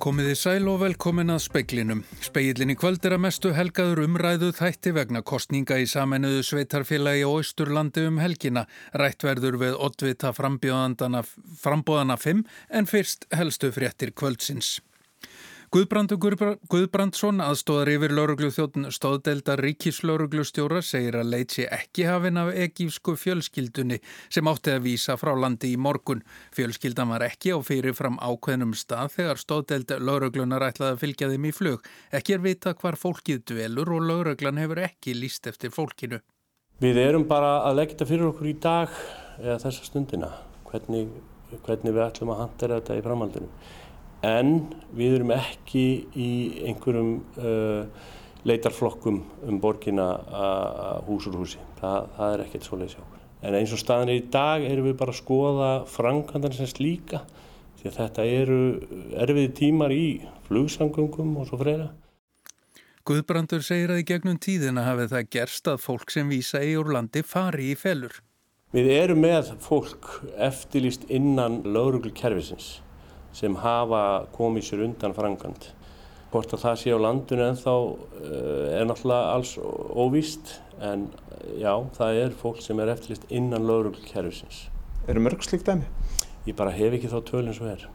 Komiði sæl og velkomin að speiklinum. Speilin í kvöld er að mestu helgaður umræðu þætti vegna kostninga í samennuðu sveitarfélagi og Ísturlandi um helgina. Rættverður við oddvita frambóðana 5 en fyrst helstu fréttir kvöldsins. Guðbrandur Guðbrandsson aðstóðar yfir lauruglu þjóttun stóðdeldar ríkislauruglustjóra segir að leitsi ekki hafinn af egífsku fjölskyldunni sem átti að vísa frá landi í morgun. Fjölskyldan var ekki á fyrirfram ákveðnum stað þegar stóðdelda lauruglunar ætlaði að fylgja þeim í flug. Ekki er vita hvar fólkið dvelur og lauruglan hefur ekki líst eftir fólkinu. Við erum bara að leggja þetta fyrir okkur í dag eða þessa stundina. Hvernig, hvernig við ætlum að handla þetta í framhaldinu en við erum ekki í einhverjum uh, leitarflokkum um borgina hús úr húsi. Það, það er ekkert svo leiðs hjá okkur. En eins og staðin er í dag erum við bara að skoða framkvæmdan sem slíka því að þetta eru erfiði tímar í flugsangungum og svo freyra. Guðbrandur segir að í gegnum tíðina hafi það gerst að fólk sem vísa í úr landi fari í felur. Við erum með fólk eftirlýst innan lauruglukerfisins sem hafa komið sér undan frangand. Hvort að það sé á landinu en þá eh, er náttúrulega alls óvíst en já, það er fólk sem er eftirlist innan lögurkerfisins. Eru mörg slikt dæmi? Ég bara hef ekki þá tölinn svo er.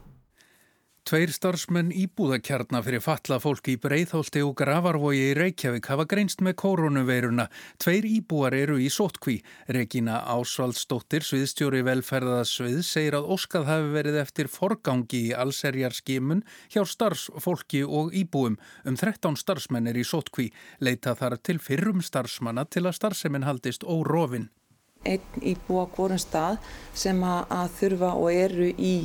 Tveir starfsmenn íbúðakjarnar fyrir falla fólki í Breitholti og Gravarvogi í Reykjavík hafa greinst með koronaveiruna. Tveir íbúar eru í sótkví. Regína Ásvaldsdóttir, sviðstjóri velferðarsvið, segir að óskað hafi verið eftir forgangi í allserjarskimun hjá starfsfólki og íbúum. Um 13 starfsmenn er í sótkví. Leita þar til fyrrum starfsmanna til að starfseminn haldist órofin. Einn íbúa hvorum stað sem að þurfa og eru í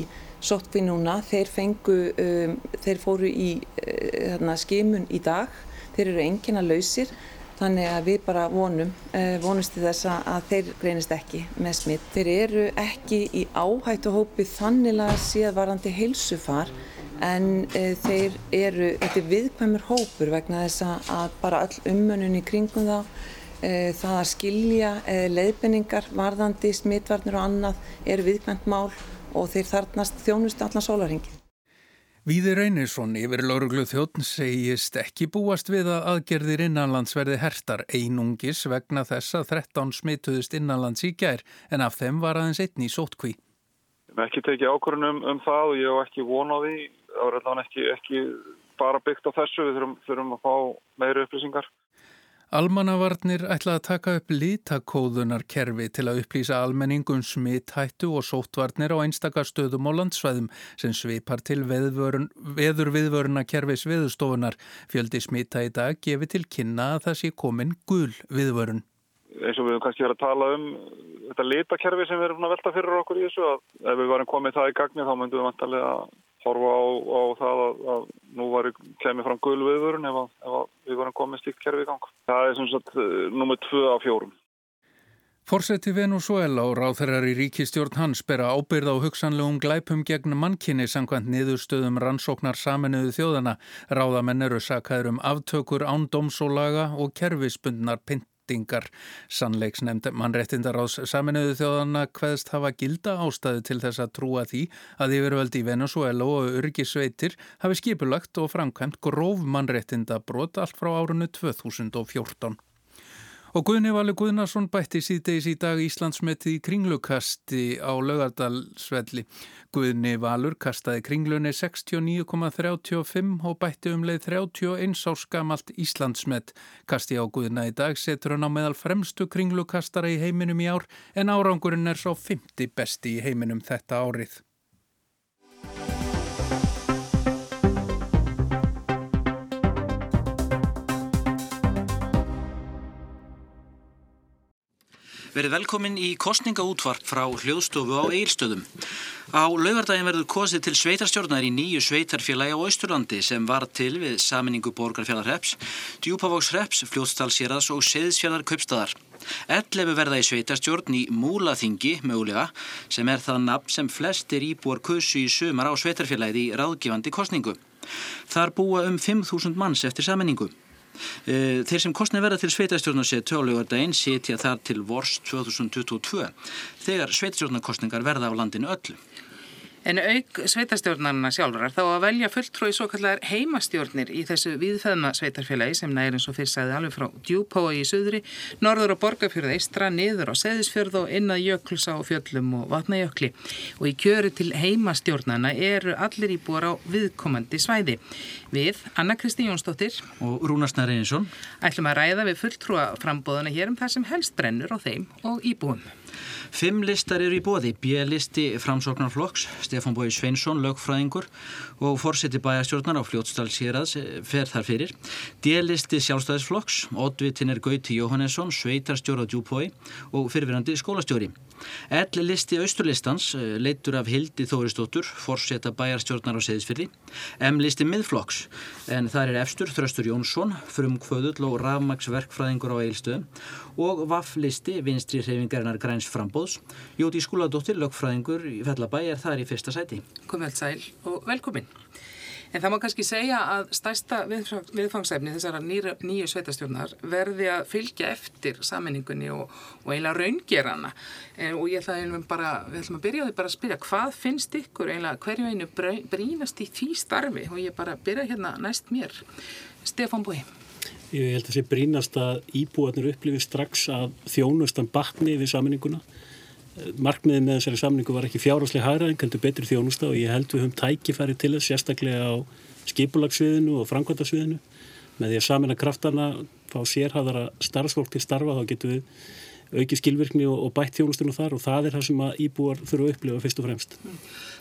sótkví núna, þeir fengu, um, þeir fóru í uh, skimun í dag, þeir eru engina lausir þannig að við bara vonum, uh, vonumst til þess að þeir greinist ekki með smitt. Þeir eru ekki í áhættuhópi þannig að séð varandi heilsufar en uh, þeir eru, þetta er viðkvæmur hópur vegna þess að bara all umönun í kringum þá uh, það að skilja uh, leiðbenningar, varðandi, smittvarnir og annað eru viðkvæmt mál og þeir þarnast þjónustu allan sólarhingin. Víði Reynisson yfir lauruglu þjóttn segist ekki búast við að aðgerðir innanlands verði hertar einungis vegna þess að 13 smituðist innanlands í gær en af þeim var aðeins einn í sótkví. Við ekki tekið ákvörðunum um það og ég hef ekki vonað því. Það var ekki, ekki bara byggt á þessu, við þurfum, þurfum að fá meiri upplýsingar. Almannavarnir ætla að taka upp litakóðunarkerfi til að upplýsa almenningum smithættu og sóttvarnir á einstakarstöðum og landsvæðum sem svipar til veður viðvörunarkerfis viðstofunar. Fjöldi smitha í dag gefi til kynna að það sé komin gul viðvörun. Eins og við höfum kannski verið að tala um þetta litakerfi sem við erum að velta fyrir okkur í þessu að ef við varum komið það í gagni þá myndum við vantarlega að horfa á, á það að, að nú var kemur fram gulviðvörun ef, ef við varum komið stíkt kerfi í gang. Það er sem sagt eh, nummið tvö af fjórum. Forseti Venezuela og ráþærar í ríkistjórn hans bera ábyrð á hugsanlegum glæpum gegn mannkynni sangkvæmt niðurstöðum rannsóknar saminuðu þjóðana. Ráðamenn eru sakaður um aftökur ándómsólaga og kerfisbundnar pint breytingar. Sannleiksnemnd mannrettindaráðs saminuðu þjóðana hveðst hafa gilda ástæðu til þess að trúa því að yfirvöldi í Venezuela og örgisveitir hafi skipulagt og framkvæmt gróf mannrettindabrót allt frá árunnu 2014. Og Guðni Valur Guðnarsson bætti síðdeis í dag Íslandsmeti í kringlukasti á lögardalsvelli. Guðni Valur kastaði kringlunni 69,35 og bætti um leið 31 árs gamalt Íslandsmet. Kasti á Guðna í dag setur hann á meðal fremstu kringlukastara í heiminum í ár en árangurinn er svo 50 besti í heiminum þetta árið. Verið velkomin í kostningaútvarp frá hljóðstofu á Eilstöðum. Á laugardagin verður kosið til sveitarstjórnar í nýju sveitarfélagi á Ísturlandi sem var til við saminningu borgarfjallarreps, djúpavóksreps, fljóðstalsýraðs og seðsfjallar köpstadar. Ellefu verða í sveitarstjórn í Múlaþingi, mögulega, sem er það nafn sem flestir íbúar kusu í sumar á sveitarfélagið í ráðgifandi kostningu. Þar búa um 5.000 manns eftir saminningu. Eh, þeir sem kostnið verða til sveitastjórnarsetu á laugardaginn setja þar til vors 2022 þegar sveitastjórnarkostningar verða á landinu öllu. En auk sveitastjórnarna sjálfurar þá að velja fulltrói svo kallar heimastjórnir í þessu viðfæðma sveitarfélagi sem næri eins og fyrst sagði alveg frá djúpói í suðri, norður og borgarfjörð eistra, niður á seðisfjörð og innað jökls á fjöllum og vatnajökli. Og í kjöru til heimastjórnarna eru allir íbúar á viðkomandi svæði. Við, Anna Kristi Jónsdóttir og Rúnarsnær Einarsson ætlum að ræða við fulltrúa frambóðuna hér um það sem helst brennur á þeim og íbúum. Fimm listar eru í bóði, B-listi framsóknarflokks, Stefán Bói Sveinsson, lögfræðingur og fórseti bæjastjórnar á fljótsdalsýraðs eh, fer þar fyrir. D-listi sjálfstæðisflokks, Oddvitin er Gauti Jóhannesson, sveitarstjóra Djúbói og fyrirverandi skólastjóri. Ell listi austurlistans eh, leitur af Hildi Þóristóttur, forseta bæjarstjórnar á Seðisfyrði. M listi miðflokks, en þar er efstur Þröstur Jónsson, frumkvöðull og rafmagsverkfræðingur á Eilstöðum og Vaff listi vinstri hreyfingarinnar græns frambóðs. Jóti Skúladóttir, lögfræðingur í Fellabæ er þar í fyrsta sæti. Komið allt sæl og velkomin. En það má kannski segja að stærsta viðfangsefni þessara nýju sveitastjórnar verði að fylgja eftir saminningunni og, og eiginlega raungerana. En, og ég ætla að bara, við ætlum að byrja því bara að spyrja hvað finnst ykkur eiginlega hverju einu brínast í því starfi og ég bara byrja hérna næst mér. Stefán Bói. Ég held að það sé brínast að íbúarnir upplifi strax að þjónustan bakni við saminninguna markmiðið með þessari samningu var ekki fjárháslega hæra en heldur betri þjónusta og ég held við höfum tækifæri til þess sérstaklega á skipulagsviðinu og framkvæmdagsviðinu með því að samina kraftana fá sérhæðara starfsfólk til starfa þá getum við aukið skilvirkni og, og bætt þjónustinu þar og það er það sem að íbúar þurfa að upplifa fyrst og fremst.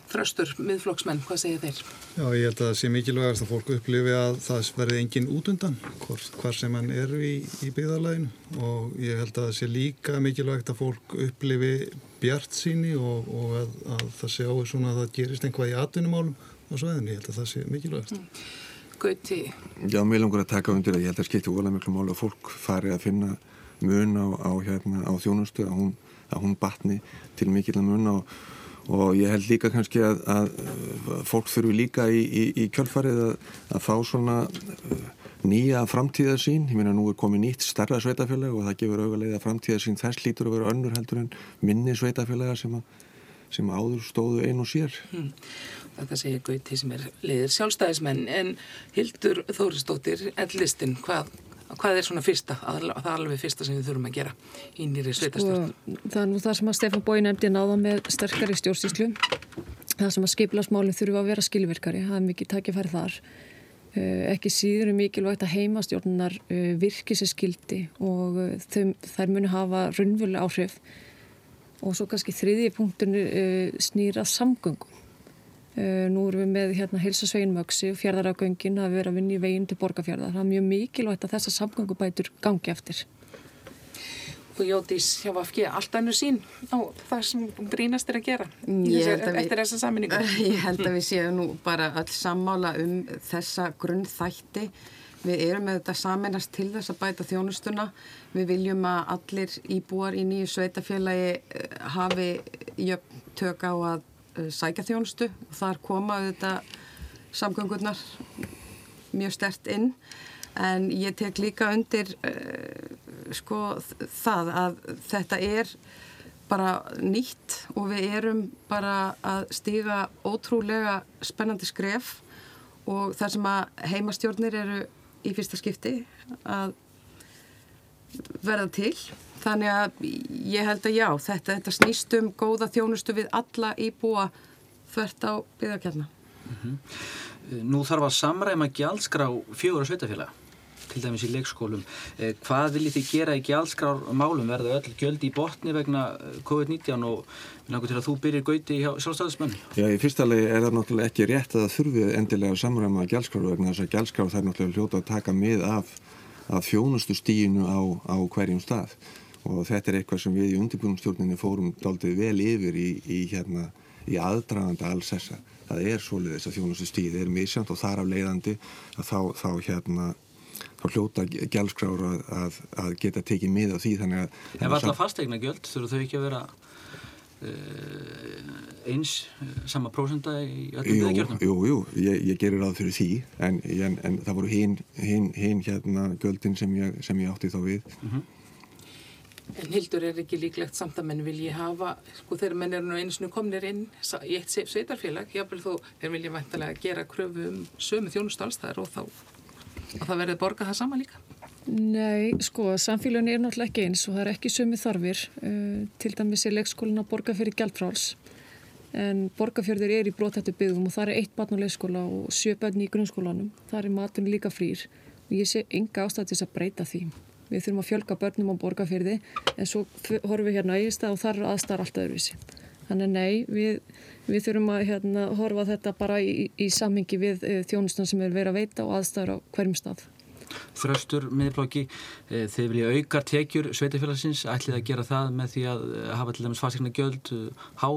Þröstur, miðflokksmenn, hvað segir þeir? Já, ég held að það sé mikilvægast að fólk upplifi að það verði engin útundan hvar sem hann eru í, í byggðarlæginu og ég held að það sé líka mikilvægt að fólk upplifi bjart síni og, og að, að það sé á svona að það gerist einhvað í atvinnumálum á sveðinu, ég held að það sé mikilvægast. Mm. Gauti? Já, mér langar að taka undir að ég held að skipti ólega miklu mál að fólk fari að finna mun á, á, hérna, á þjónustu að hún, að hún batni til mikill mun og, og ég held líka kannski að, að fólk þurfu líka í, í, í kjölfarið að, að fá svona uh, nýja framtíðarsýn, ég meina nú er komið nýtt starra sveitafélag og það gefur auðvitað framtíðarsýn. Þess lítur að vera önnur heldur en minni sveitafélaga sem, sem áður stóðu einu sér. Hmm. Þetta segir Gauti sem er liðir sjálfstæðismenn. En Hildur Þóristóttir, ellistin, hvað hvað er svona fyrsta, það er alveg fyrsta sem við þurfum að gera í nýri sveitastjórn sko, Það er nú það sem að Stefán Bói nefndi náða með sterkari stjórnstíslu það sem að skiplasmálinn þurfa að vera skilvirkari það er mikið takkifæri þar. Uh, ekki síður er mikilvægt að heimastjórnar uh, virki sér skildi og uh, þau, þær muni hafa raunvölu áhrif. Og svo kannski þriðji punktunni snýra samgöngum nú erum við með hérna heilsasveginmöksi og fjörðarafgöngin að vera að vinna í veginn til borgarfjörðar. Það er mjög mikilvægt að þessa samgöngubætur gangi eftir. Og Jótís, hjá Vafki, allt annu sín á það sem brínast er að gera þessi, eftir þessa saminningu. Ég held að við séum nú bara öll sammála um þessa grunnþætti. Við erum með þetta saminast til þess að bæta þjónustuna. Við viljum að allir íbúar í nýju sveitafélagi eh, hafi jöfn tök á að Eh, sækja þjónustu. Og þar koma auðvitað samgöngurnar mjög stert inn. En ég tek líka undir uh, sko það að þetta er bara nýtt og við erum bara að stíga ótrúlega spennandi skref. Og þar sem að heimastjórnir eru í fyrsta skipti að verða til Þannig að ég held að já, þetta, þetta snýst um góða þjónustu við alla íbúa þvert á byggðarkjarna. Mm -hmm. Nú þarf að samræma gjaldskrá fjögur og sveitafélag, til dæmis í leikskólum. Eh, hvað viljið þið gera í gjaldskrármálum? Verða öll gjöld í botni vegna eh, COVID-19 og náttúrulega til að þú byrjir gauti í sjálfstæðismenn? Já, í fyrsta legi er það náttúrulega ekki rétt að það þurfi endilega að samræma gjaldskrár vegna þess að gjaldskrár þær náttúrulega hljóta að taka mið af, af þjónustu stíinu á, á hverjum stað og þetta er eitthvað sem við í undirbúinstjórninni fórum daldið vel yfir í, í, hérna, í aðdraganda alls þessa. Það er svolítið þess að þjónustu stíði er misjönd og þar af leiðandi að þá, þá, hérna, þá hljóta gælskráður að, að, að geta tekið miða því þannig að... En var alltaf fastegna göld? Þurfu þau ekki að vera uh, eins uh, sama prósenda í öllum viðgjörnum? Jú, jú, ég, ég gerir ráð fyrir því en, en, en það voru hinn hin, hin, hérna göldin sem ég, sem ég átti þá við. Mm -hmm. En Hildur er ekki líklegt samt að menn vilji hafa, sko þegar menn er nú einu snú komnir inn í eitt sveitarfélag, jáfnvel þó þeir vilja vantilega gera kröfu um sömu þjónust alls þar og þá og það verður borgað það sama líka. Nei, sko, samfélagin er náttúrulega ekki eins og það er ekki sömu þarfir, uh, til dæmis er leikskólin að borga fyrir gældfráls en borgarfjörður er í brótættu byggðum og það er eitt barn á leikskóla og sjö börn í grunnskólanum, það er maturinn líka frýr og ég sé enga ástæðis að breyta því við þurfum að fjölga börnum á borgarfyrði en svo horfum við hérna í stað og þar er aðstæðar alltaf öðruvísi. Þannig nei, við, við þurfum að hérna, horfa þetta bara í, í samhengi við e, þjónustan sem er verið að veita og aðstæðar á hverjum stað. Þröstur miðblokki, e, þeir vilja auka tekjur sveitafélagsins, ætlið að gera það með því að eh, hafa til dæmis farsegna gjöld há?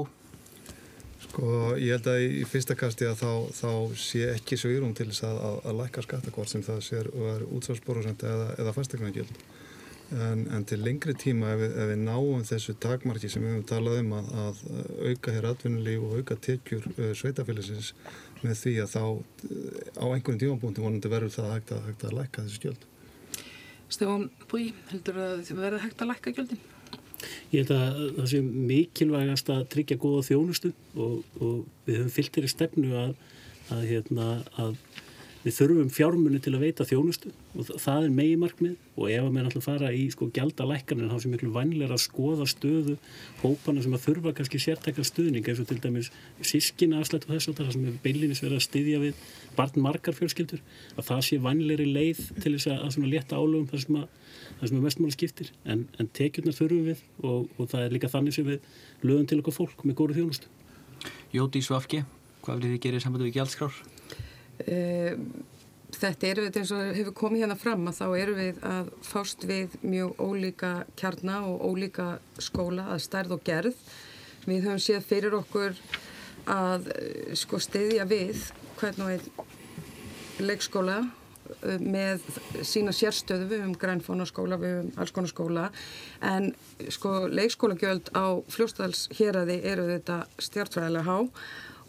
Sko ég held að í fyrsta kasti að þá, þá sé ekki svýrum til þess að, að, að læka skattakvort sem það sér og er útsvarsborðsend eða, eða fastegnagjöld. En, en til lengri tíma ef við, ef við náum þessu takmarki sem við höfum talað um að, að auka hér atvinnulíf og auka tekjur uh, sveitafélagsins með því að þá á einhverjum tímapunktum vonandi verður það hægt að, hægt að læka þessu gjöld. Stefán Búi, heldur að verður hægt að læka gjöldin? Ég held að það sé mikilvægast að tryggja góða þjónustu og, og við höfum fyllt í stefnu að, að, hérna, að við þurfum fjármunni til að veita þjónustu og það er megi markmið og ef að mér ætlum að fara í sko gjaldalækkan en þá sem miklu vannleira að skoða stöðu hópana sem að þurfa kannski sértækla stuðning eins og til dæmis sískina afslætt og þess að það sem er beilinis verið að styðja við barn margar fjölskyldur að það sé vannleiri leið til þess að, að leta álögum það sem, sem er mestmála skiptir. En, en tekjurnar þurfum við og, og það er líka þannig sem við lögum til okkur fólk með góru þjónustu. Jóti Svafki, hvað vil þið gera í sambandi við gjaldskrár? Uh, þetta eru við eins og hefur komið hérna fram að þá eru við að fást við mjög ólíka kjarnar og ólíka skóla að stærð og gerð. Við höfum séð fyrir okkur að eh, sko stiðja við hvernig einn leikskóla eh, með sína sérstöðu. Við um grænfónaskóla, við um alls konar skóla. En sko leikskólagjöld á fljóstaðals hér að þið eru þetta stjártfræðilega há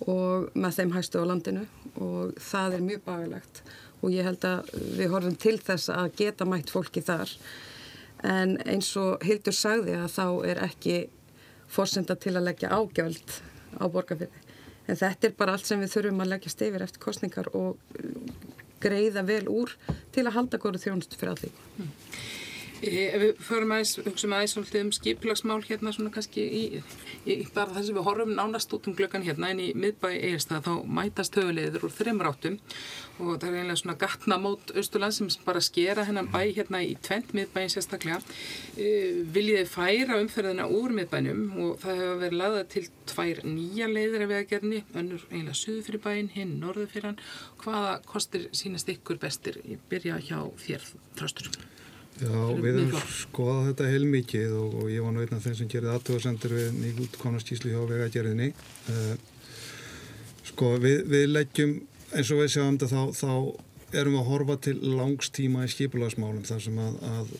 og með þeim hæstu á landinu og það er mjög bagilegt og ég held að við horfum til þess að geta mætt fólki þar. En eins og Hildur sagði að þá er ekki fórsenda til að leggja ágjöld á borgarfyrði en þetta er bara allt sem við þurfum að leggja stefir eftir kostningar og greiða vel úr til að halda góru þjónustu fyrir allir. Ef við förum aðeins, hugsaum aðeins um skipilagsmál hérna svona kannski í, í bara þess að við horfum nánast út um glöggan hérna en í miðbæi eigirstað þá mætast höfulegður úr þreymur áttum og það er einlega svona gatna mót Östurland sem bara skera hennan bæ hérna í tvent miðbæin sérstaklega. E, Viljiði færa umferðina úr miðbænum og það hefur verið laðað til tvær nýja leiðir af vegagerni, önnur einlega suðu fyrir bæin, hinn norðu fyrir hann. Hvaða kostir sínast ykkur bestir? Ég byrja hjá þér, Þröstur. Já, við höfum skoðað þetta heilmikið og, og ég var af þeim sem gerði aðtöðarsendur við nýgútkonarskíslu hjá vegagerðinni. Uh, sko, við, við leggjum, eins og við sjáum þetta, þá, þá erum við að horfa til langstíma í skipulagsmálum þar sem að, að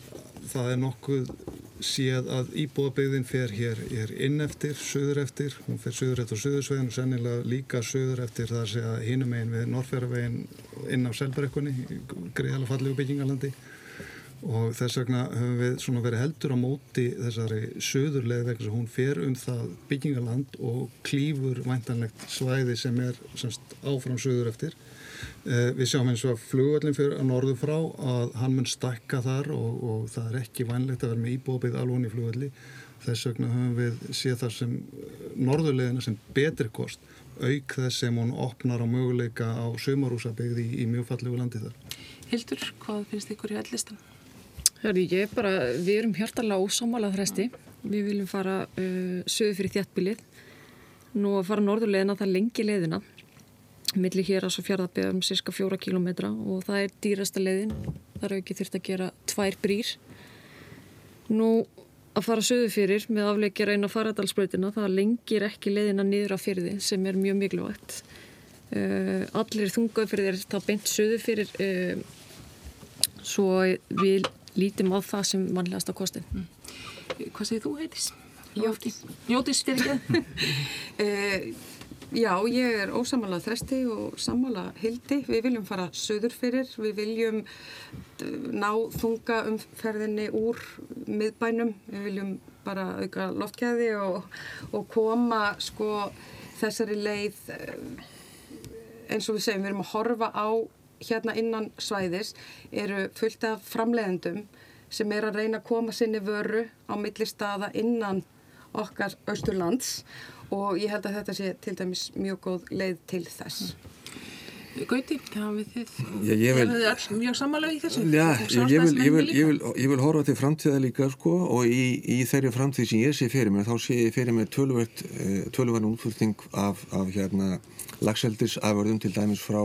það er nokkuð séð að íbúðabegðin fer hér, hér inn eftir, söður eftir, hún fer söður eftir söðursveginn og sennilega líka söður eftir það að segja hinum einn við Norrferðaveginn inn á Selbrekkunni, greiðalega fallegu byggingalandi og þess vegna höfum við svona verið heldur á móti þessari söðurlega vegna sem hún fer um það byggingaland og klýfur væntanlegt svæði sem er semst, áfram söður eftir. Eh, við sjáum eins og að flugvallin fyrir að norðu frá að hann mun stakka þar og, og það er ekki vænlegt að vera með íbópið alveg í flugvalli. Þess vegna höfum við séð þar sem norðurlegina sem betri kost auk þess sem hún opnar á möguleika á sömarúsabegði í, í mjög fallegu landi þar. Hildur, hvað finnst ykkur í allistan? Hörðu ég bara, við erum hjartalega ósámálað þresti. Við viljum fara uh, söðu fyrir þjættbílið. Nú að fara norðurleðina það lengi leðina. Millir hér á svo fjárðarbeðum cirka fjóra kílometra og það er dýrasta leðin. Það er ekki þurft að gera tvær brýr. Nú að fara söðu fyrir með afleikjara inn á faradalsbröytina það lengir ekki leðina niður á fyrði sem er mjög mikilvægt. Uh, allir þungaði fyrir þér þá beint söðu fyrir uh, svo við lítum á það sem mannlegast á kostin. Mm. Hvað segir þú heitis? Jótis fyrir ekki? Eh, já, ég er ósamála þresti og samála hildi. Við viljum fara söður fyrir, við viljum ná þunga umferðinni úr miðbænum, við viljum bara auka loftkæði og, og koma sko þessari leið eins og við segjum, við erum að horfa á hérna innan svæðis eru fullt af framleiðendum sem er að reyna að koma sinni vöru á milli staða innan okkar Östurlands og ég held að þetta sé til dæmis mjög góð leið til þess. Gauti, það við þið, ég, ég vil, er þið all mjög samanlega í þessu? Já, ég vil, vil, vil, vil horfa til framtíða líka sko og í, í þeirri framtíð sem ég sé fyrir mér, þá sé ég fyrir mér tölvert, eh, útflutning af, af hérna lagseldisaförðum til dæmis frá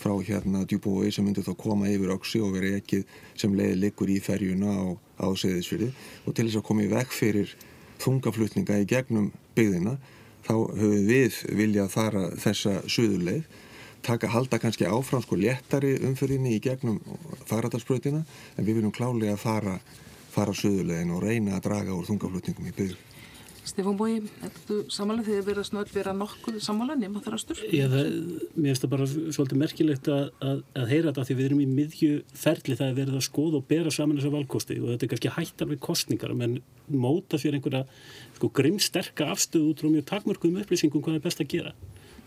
frá hérna djúbúi sem myndur þá koma yfir oksi og vera ekki sem leiði likur í ferjuna á, á seðisfyrði og til þess að koma í vekk fyrir þungaflutninga í gegnum byggðina þá höfum við viljað fara þessa suðurleið taka halda kannski áfram sko léttari umfyrðinni í gegnum faradalsbröðina en við viljum klálega fara fara suðurleiðin og reyna að draga úr þungaflutningum í byggð Stefán Bói, ertu samanlega þegar verið að snöð vera nokkuð samanlega nema þar ástur? Já, það, mér finnst það bara svolítið merkilegt að, að, að heyra þetta því við erum í miðju ferli það er verið að skoða og bera saman þessa valkosti og þetta er kannski hættar við kostningar menn móta sér einhverja sko, grimmsterka afstöðu út frá mjög takmörkum upplýsingum hvað er best að gera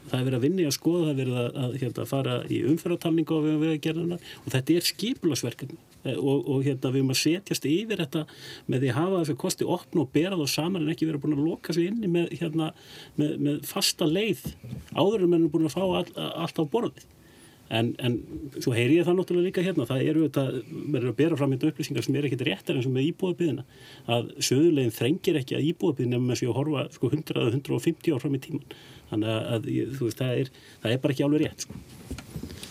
það er verið að vinni að skoða, það er verið að, að hérna, fara í umferðartalningu og þetta er skipulasverkefni eh, og, og hérna, við erum að setjast yfir þetta með því að hafa þessu kosti opn og bera þá saman en ekki vera búin að loka sig inni með, hérna, með, með fasta leið áður en mennum búin að fá all, allt á borðið En, en svo heyri ég það náttúrulega líka hérna, það eru þetta, er að bera fram þetta upplýsingar sem er ekkit réttar eins og með íbúðabiðina, að söðulegin þrengir ekki að íbúðabiðin ef maður sé að horfa sko 100-150 ár fram í tíman þannig að veist, það, er, það er bara ekki alveg rétt sko.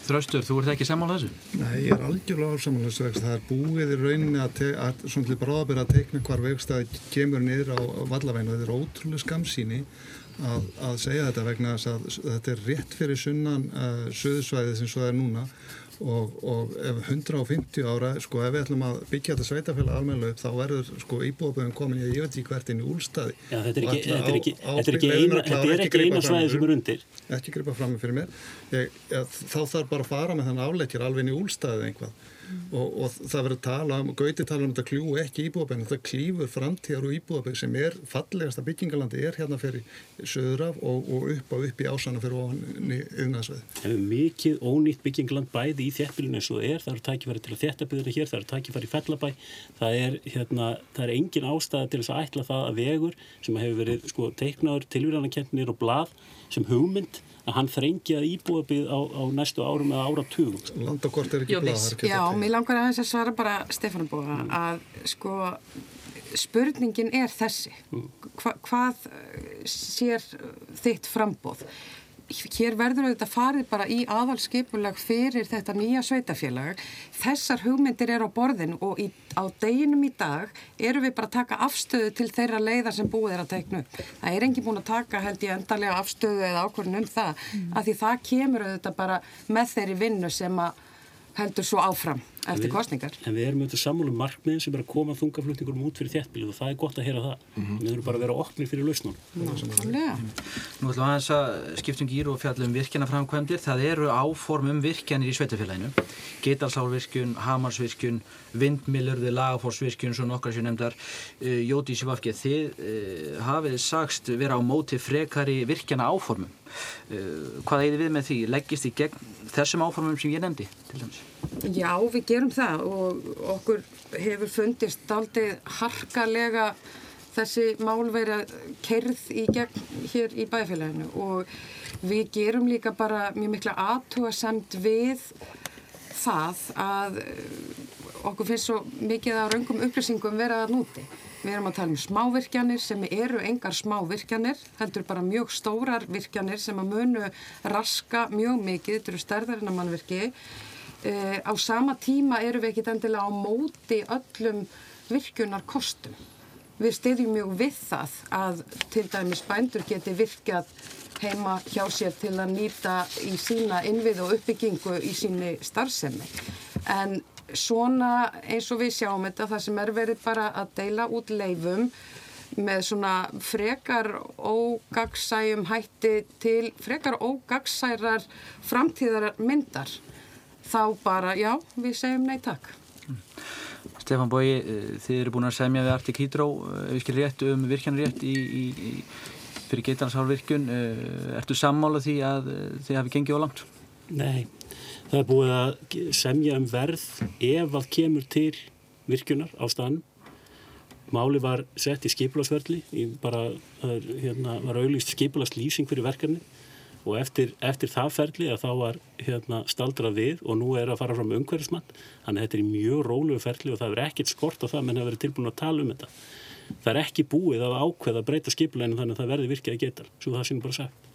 Þraustur, þú ert ekki saman á þessu? Nei, ég er algjörlega á saman á þessu vegst það er búið í rauninni að, að svona til bráðabera að teikna hvar vegstæði kemur niður á vallaveinu þetta er ótrúlega skamsíni að, að segja þetta vegna þess að þetta er rétt fyrir sunnan uh, söðusvæðið sem svo er núna og, og ef 150 ára sko ef við ætlum að byggja þetta sveitafélag almenna upp þá verður sko íbúðaböðum komin hvert inn í úlstaði Já þetta er ekki, þetta er ekki, á, þetta er ekki eina, þetta er ekki eina svæði sem er undir. Ekki gripa fram með fyrir mér. Ég, ég, þá þarf bara að fara með þann afleikir alveg inn í úlstaðið einhvað og, og það verður tala um, Gauti tala um þetta kljú ekki íbúðabæn þetta klýfur framtíðar og íbúðabæn sem er fallegasta byggingalandi er hérna fyrir söðraf og, og upp á upp í ásana fyrir ofan í yðnaðsveið. Það er mikið ónýtt byggingaland bæði í þéttbílinu eins og er það eru tækifæri til að þéttabíðina hér, það eru tækifæri í fellabæ, það er, hérna, það er engin ástæði til þess að ætla það að vegur sem hefur verið sko, teiknaður tilvíðanakentnir og blað sem hugmynd að hann þrengi að íbúa byggð á, á næstu árum eða áratugum. Landakort er ekki blað. Já, mér langar að þess að svara bara Stefán Bóða mm. að sko spurningin er þessi. Mm. Hva, hvað sér þitt frambóð? Hér verður auðvitað farið bara í aðalskipulag fyrir þetta nýja sveitafélag þessar hugmyndir er á borðin og í, á deginum í dag eru við bara að taka afstöðu til þeirra leiðar sem búið er að teikna upp. Það er engin búin að taka held ég endalega afstöðu eða ákvörðun um það mm. af því það kemur auðvitað bara með þeirri vinnu sem að heldur svo áfram eftir kostningar. En við erum auðvitað sammálum markmiðin sem er að koma þungaflutningurum út fyrir þéttbílið og það er gott að heyra það. Mm -hmm. Við erum bara að vera opnir fyrir lausnum. Nákvæmlega. Nú ætlum að þess að skiptum gýr og fjallum virkjanaframkvæmdir. Það eru áform um virkjanir í sveitafélaginu. Getalsálvirkjun, Hamarsvirkjun, Vindmilurði, Lagaforsvirkjun, svo nokkar sem nefndar. Uh, Jóti Sivafki, þið uh, hafið sagst vera á móti frekari virkjana áformum. Uh, hvað Já, við gerum það og okkur hefur fundist aldrei harkalega þessi mál verið kerð í gegn hér í bæfélaginu og við gerum líka bara mjög mikla aðtúasemt við það að okkur finnst svo mikið af raungum upplýsingum verið að núti. Við erum að tala um smávirkjanir sem eru engar smávirkjanir, heldur bara mjög stórar virkjanir sem að munu raska mjög mikið, þetta eru stærðarinn að mannvirki. E, á sama tíma eru við ekkit endilega á móti öllum virkunar kostum. Við stiðjum mjög við það að til dæmis bændur geti virkjað heima hjá sér til að nýta í sína innvið og uppbyggingu í síni starfsemi. En svona eins og við sjáum þetta það sem er verið bara að deila út leifum með svona frekar ógagsæjum hætti til frekar ógagsærar framtíðar myndar þá bara, já, við segjum nei takk. Stefan Bói, eh, þið eru búin að semja við Arctic Hydro, ef við skilum rétt, um virkjanrétt í, í, í, fyrir geitarnshálfvirkjun. Eh, ertu sammála því að eh, þið hafi gengið á langt? Nei, það er búið að semja um verð ef að kemur til virkjunar á staðnum. Máli var sett í skipularsverðli, bara hérna, var auðvist skipularslýsing fyrir verkefni og eftir, eftir það ferli að þá var hérna, staldra við og nú er að fara fram umhverfismann þannig að þetta er mjög rólegu ferli og það er ekkit skort á það menn að vera tilbúin að tala um þetta. Það er ekki búið að ákveða að breyta skipuleginu þannig að það verði virkið að geta. Svo það sínum bara sagt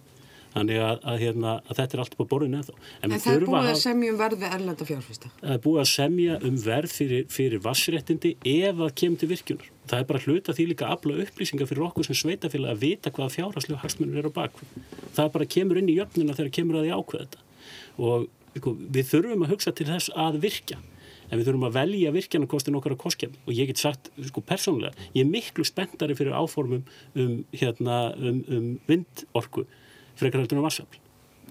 Þannig að, að, hérna, að þetta er allt upp á borðinu eða þá. En, en það er búið að semja um verð við erlenda fjárfesta? Það er búið að semja um verð fyrir, fyrir vassréttindi ef það kemur til virkjunar. Það er bara hluta því líka að afla upplýsingar fyrir okkur sem sveitafélag að vita hvaða fjárhaslu hagsmunir eru á bakvið. Það er bara kemur inn í jöfnuna þegar kemur að því ákveða þetta. Og sko, við þurfum að hugsa til þess að virkja. En við þurfum að velja virkjanarkostin okkar á kostkjafn og ég get sagt, sko, persónulega, ég er miklu spenntari fyrir áformum um, hérna, um, um vindorku frekar heldur en vassafl.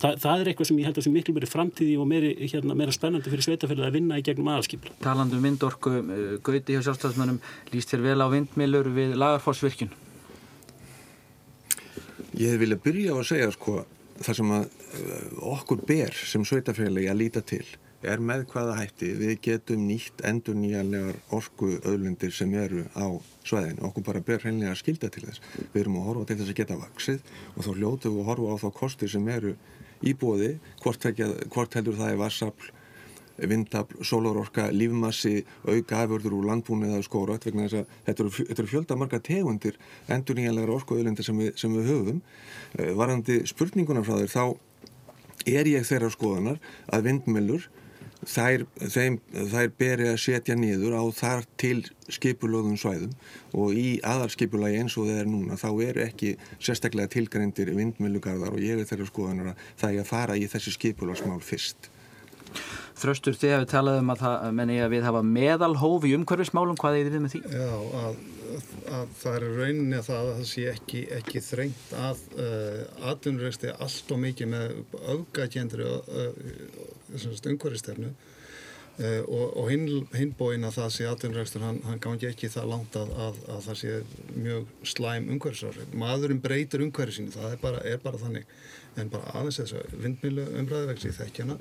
Þa, það er eitthvað sem ég held að sem miklu meiri framtíði og meiri, hérna, meira spennandi fyrir sveitafélagi að vinna í gegnum aðalskipla. Talandu um vindorku, uh, Gauti hjá sjálfstafsmönnum líst þér vel á vindmilur við lagarfólksvirkjun? Ég vilja byrja á að segja sko það sem að uh, okkur ber sem sveitafélagi að líta til er með hvaða hætti við getum nýtt endur nýjanlegar orku öðlundir sem eru á svæðinu. Okkur bara ber hreinlega skilda til þess. Við erum að horfa til þess að geta vaksið og þá hljótu við að horfa á þá kostir sem eru í bóði, hvort, hvort heldur það er vassafl, vindafl, sólarorka, lífmassi, auka aförður úr landbúni eða skórat vegna þess að þetta eru, eru fjölda marga tegundir endur nýjanlegar orku öðlundir sem, sem við höfum. Eh, varandi spurninguna frá þér þá er ég þeirra skoðanar að vindmjölur þær, þeim, þær beri að setja niður á þar til skipulöðum svæðum og í aðarskipulagi eins og er núna þá eru ekki sérstaklega tilgrendir vindmjölugarðar og ég er þeirra skoðanar að það er að fara í þessi skipulagsmál fyrst. Þröstur þið hefur talað um að, það, menni, að við hafa meðalhóf í umhverfismálum, hvað er þið með því? Já, að, að það er rauninni að það, að það sé ekki, ekki þrengt að uh, atvinnurregsti allt og mikið með auðgætjendri uh, umhverfistefnu uh, og, og hinn, hinbóin að það sé atvinnurregstur, hann, hann gangi ekki það langt að, að það sé mjög slæm umhverfisári. Maðurinn breytir umhverfið sín, það er bara, er bara þannig en bara aðeins þess að vindmilu umræðivegsi í þekkjana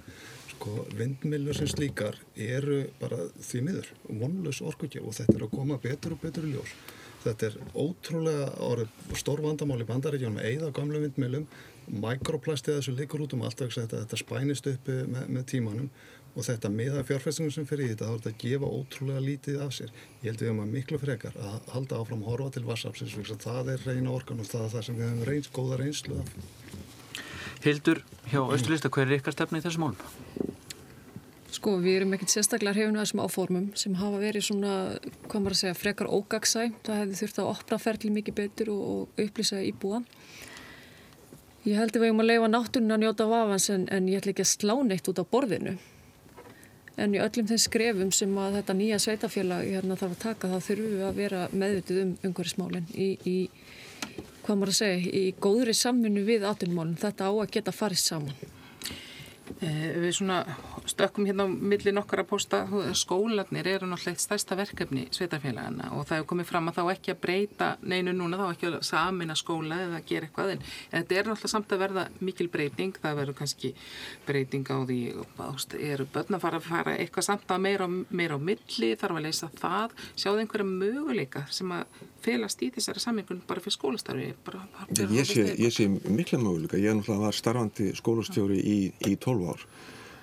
sko vindmilur sem slíkar eru bara því miður vonlös orkugjöf og þetta er að koma betur og betur í ljós. Þetta er ótrúlega orðið stór vandamál í bandaríkjónum með eigða gamlu vindmilum, mikroplastið þessu likur út um allt þetta, þetta spænist uppi með, með tímanum og þetta miða fjárfæstingum sem fyrir í þetta þá er þetta að gefa ótrúlega lítið af sér. Ég held að við höfum að miklu frekar að halda áfram horfa til vassafsins það er reyna orkan og það er það sem við höfum reyns, góða reynslu af. Hildur, hjá Östurlista, hver er ykkar stefna í þessum málum? Sko, við erum ekkert sérstaklega hrifinu að þessum áformum sem hafa verið svona, hvað maður að segja, frekar ógagsæ. Það hefði þurft að opna ferli mikið betur og, og upplýsa íbúan. Ég held að við erum að leifa náttúrun að njóta vafans en, en ég ætla ekki að slá neitt út á borðinu. En í öllum þeim skrefum sem að þetta nýja sveitafélag hérna, þarf að taka, þá þurfum við að vera meðvitið um umhverfismálinn í, í hvað maður að segja, í góðri samfunnu við atvinnumálum. Þetta á að geta farið saman. Eh, við svona stökkum hérna á milli nokkara posta skólanir eru náttúrulega eitt stærsta verkefni sveitafélagana og það hefur komið fram að þá ekki að breyta neinu núna þá ekki að samina skóla eða að gera eitthvað en þetta er náttúrulega samt að verða mikil breyting. Það verður kannski breyting á því ást, eru börn að fara að fara eitthvað samt að meira, meira á milli þarf að leysa það, sjáðu einhverja möguleika sem að felast í þessari sammingun bara fyrir skólastarfi bara, bara Ég sé, sé mikla möguleika, ég er náttúrulega var starfandi skólastjóri í, í 12 ár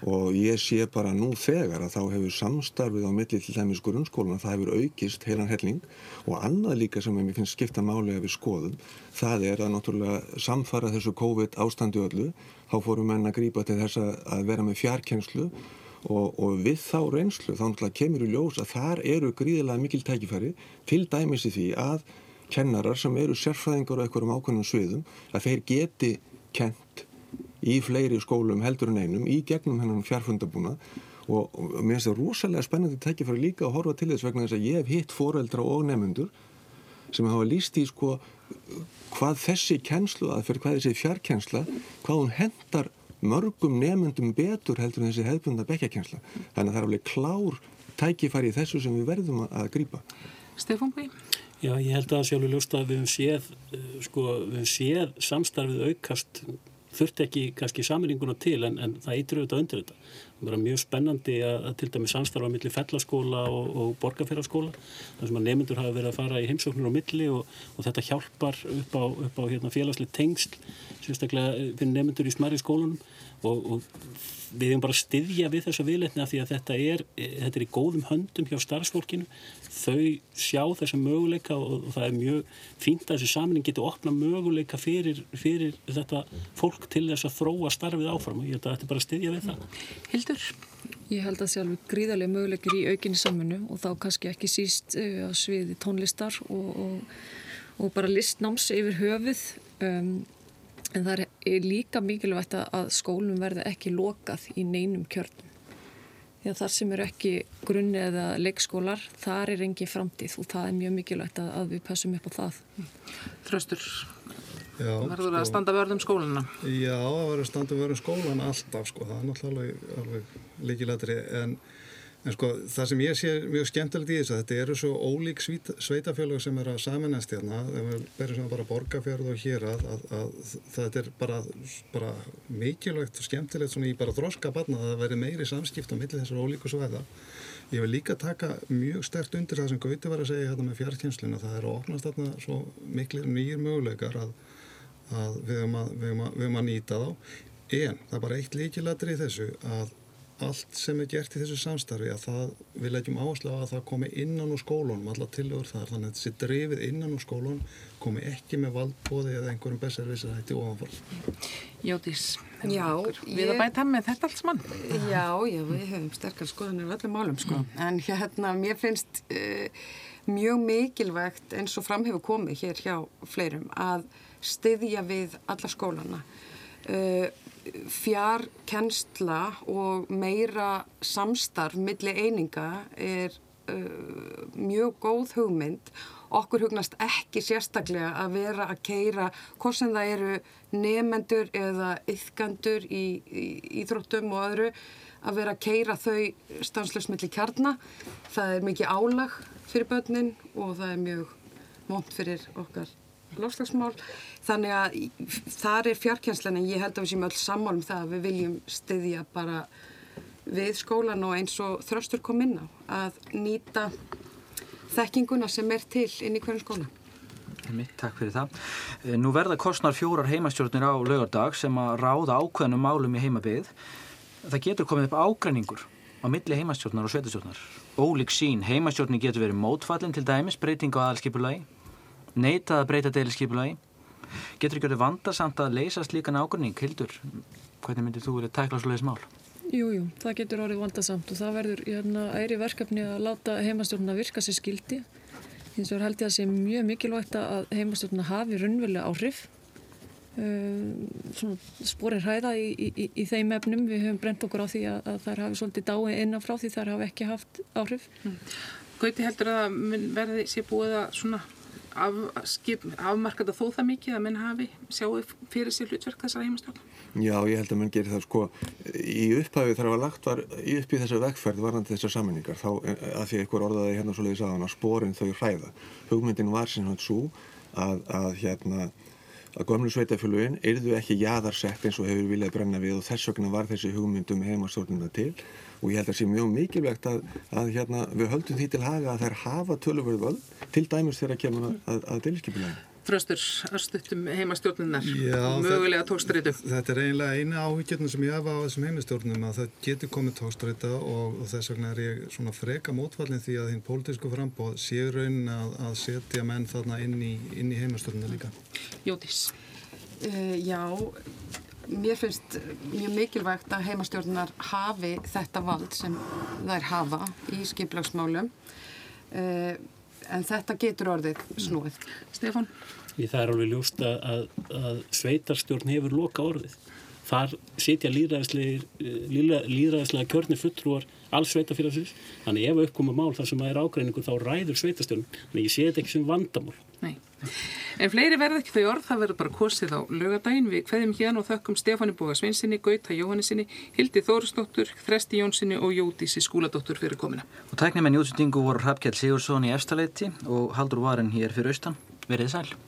og ég sé bara nú þegar að þá hefur samstarfið á milli til dæmis grunnskóluna, það hefur aukist heilan helling. Og annað líka sem ég finnst skipta máli að við skoðum, það er að náttúrulega samfara þessu COVID ástandu öllu, þá fórum menn að grípa til þess að vera með fjarkenslu og, og við þá reynslu þá náttúrulega kemur í ljós að þar eru gríðilega mikil tækifæri til dæmis í því að kennarar sem eru sérfræðingar á einhverjum ákveðnum sviðum að þeir geti kent í fleiri skólum heldur en einum í gegnum hennan fjárfundabúna og, og mér finnst það rosalega spennandi tækifæri líka að horfa til þess vegna þess að ég hef hitt foreldra og nefnundur sem hafa líst í sko hvað þessi kennslu að fyrir hvað þessi fjarkensla, hvað hún hendar mörgum nefnundum betur heldur en þessi hefðbunda bekkjakensla. Þannig að það er alveg klár tækifæri í þessu sem við verðum að grýpa. Stefán Bí? Já, ég held að sjálfur ljósta að við hefum séð, sko, við hefum séð samstarfið aukast þurft ekki kannski saminninguna til en, en það eitur auðvitað undir þetta. Það er mjög spennandi að, að til dæmi samstarfa millir fellaskóla og, og borgarferðarskóla þar sem að nefndur hafa verið að fara í heimsóknur á milli og, og þetta hjálpar upp á, á hérna, félagslega tengsl sérstaklega fyrir nefndur í smæri skólanum og, og við hefum bara styðja við þessa viðletni af því að þetta er, þetta er í góðum höndum hjá starfsfólkinu. Þau sjá þessa möguleika og, og það er mjög fínt að þessi saminning getur opna möguleika fyrir, fyrir þetta fólk til þess að þróa starfið áfram. Og ég held að þetta er bara að styðja við það. Hildur? Ég held að það sé alveg gríðarlega möguleikir í aukinni saminu og þá kannski ekki síst uh, á sviði tónlistar og, og, og bara listnáms yfir höfuð. Um, En það er líka mikilvægt að skólum verða ekki lokað í neinum kjörnum. Því að þar sem eru ekki grunni eða leikskólar, þar er engi framtíð og það er mjög mikilvægt að, að við passum upp á það. Þröstur, verður það að standa vörðum skóluna? Já, það verður að standa vörðum skólana alltaf, sko. það er náttúrulega alveg líkilætri en En sko það sem ég sé mjög skemmtilegt í þessu þetta eru svo ólík sveitafélag sem er að samanast hérna ef við berjum sem bara borgarfjörð og hér að, að, að þetta er bara, bara mikilvægt og skemmtilegt svona í bara þroska barna að það veri meiri samskipt á milli þessar ólíku sveita. Ég vil líka taka mjög stert undir það sem Gauti var að segja hérna með fjartkynsluna það er að opnast þarna svo miklir nýjir möguleikar að, að við höfum að nýta þá en það er bara eitt líkilættir í þessu að allt sem er gert í þessu samstarfi að það, við leggjum áherslu á að það komi innan úr skólunum, alla tilögur þar þannig að þessi drefið innan úr skólunum komi ekki með valdbóði eða einhverjum besservisar hætti ofanfall Jótís, já, við ég... að bæta með þetta alls mann Já, já, við hefum sterkar skoðanir öllum málum sko, mm. en hérna mér finnst uh, mjög mikilvægt eins og fram hefur komið hér hjá fleirum að styðja við alla skólana. Uh, fjarkensla og meira samstarf millir eininga er uh, mjög góð hugmynd. Okkur hugnast ekki sérstaklega að vera að keira hvort sem það eru nefendur eða yfgandur í, í íþróttum og öðru að vera að keira þau stanslöfsmiðli kjarnar. Það er mikið álag fyrir börnin og það er mjög mónt fyrir okkar lofslagsmál þannig að þar er fjarkjænslan en ég held að við séum öll sammálum það að við viljum styðja bara við skólan og eins og þröstur kom inn á að nýta þekkinguna sem er til inn í hverjum skóla Takk fyrir það. Eh, nú verða kostnar fjórar heimastjórnir á lögardag sem að ráða ákveðnum málum í heimabið. Það getur komið upp ágræningur á milli heimastjórnar og sveitastjórnar. Ólík sín, heimastjórnir getur verið mótfallin til dæmis, breyting á aðalskipulagi neitað að breyta deiliskeipulagi getur ekki verið vandarsamt að leysa slíkan águrning, Hildur? Hvernig myndir þú verið tækla svo leiðis mál? Jújú, jú, það getur orðið vandarsamt og það verður hérna, æri verkefni að láta heimastjórnuna virka sér skildi eins og held ég að sé mjög mikilvægt að heimastjórnuna hafi runnvelega áhrif. Uh, sporin hræða í, í, í þeim efnum. Við höfum brent okkur á því að, að þær hafi svolítið dái innan frá því þær hafi ekki haft áhrif. Mm. Gauti heldur að verði sé búið að afmarkað að þó það mikið að menn hafi sjáu fyrir sér hlutverk þessara heimastjórn? Já, ég held að menn gerir það sko í upphæfi þar að lagt var í upp í þessa vegferð varandi þessar sammenningar þá eh, að því einhver orðaði hérna svo leiðis aðan að spórin þau hræða. Hugmyndin var sem hann svo að, að hérna að gömlu sveitafélugin yrðu ekki jaðarsett eins og hefur viljað brenna við og þess vegna var þessi hugmyndum heimastjórnuna til og ég held að það sé mjög mikilvægt að, að hérna, við höldum því til haga að þær hafa tölurverðu völd til dæmis þegar kemur að, að, að deliskipilagi. Þröstur, örstuttum heimastjórnunar mögulega tókstrætu. Þetta er eiginlega eina áhugjöfnum sem ég hafa á þessum heimastjórnum að það getur komið tókstræta og, og þess vegna er ég svona freka mótfallin því að hinn pólitísku frambóð sé raunin að setja menn þarna inn í, í heimastjórnuna líka. Jótís. Uh, já, mér finnst mjög mikilvægt að heimastjórnar hafi þetta vald sem þær hafa í skiplagsmálum uh, en þetta getur orðið snúið. Stefan? Það er alveg ljúst að, að sveitarstjórn hefur loka orðið. þar sitja líðræðislega kjörni fulltrúar alls sveitafélagsins, þannig ef uppkomum mál þar sem það er ágreiningu þá ræður sveitastjórn þannig ég sé þetta ekki sem vandamál Nei. En fleiri verða ekki þau orð, það verður bara kosið á lögadaginn við hverjum hérna og þökkum Stefáni Bóga Svinsinni, Gauta Jóhannesinni, Hildi Þórisdóttur, Þresti Jónsinni og Jódísi Skúladóttur fyrir komina. Og tæknum en jútsendingu voru Hrafkjell Sigursson í efstaleiti og Haldur Varin hér fyrir austan. Verðið sæl.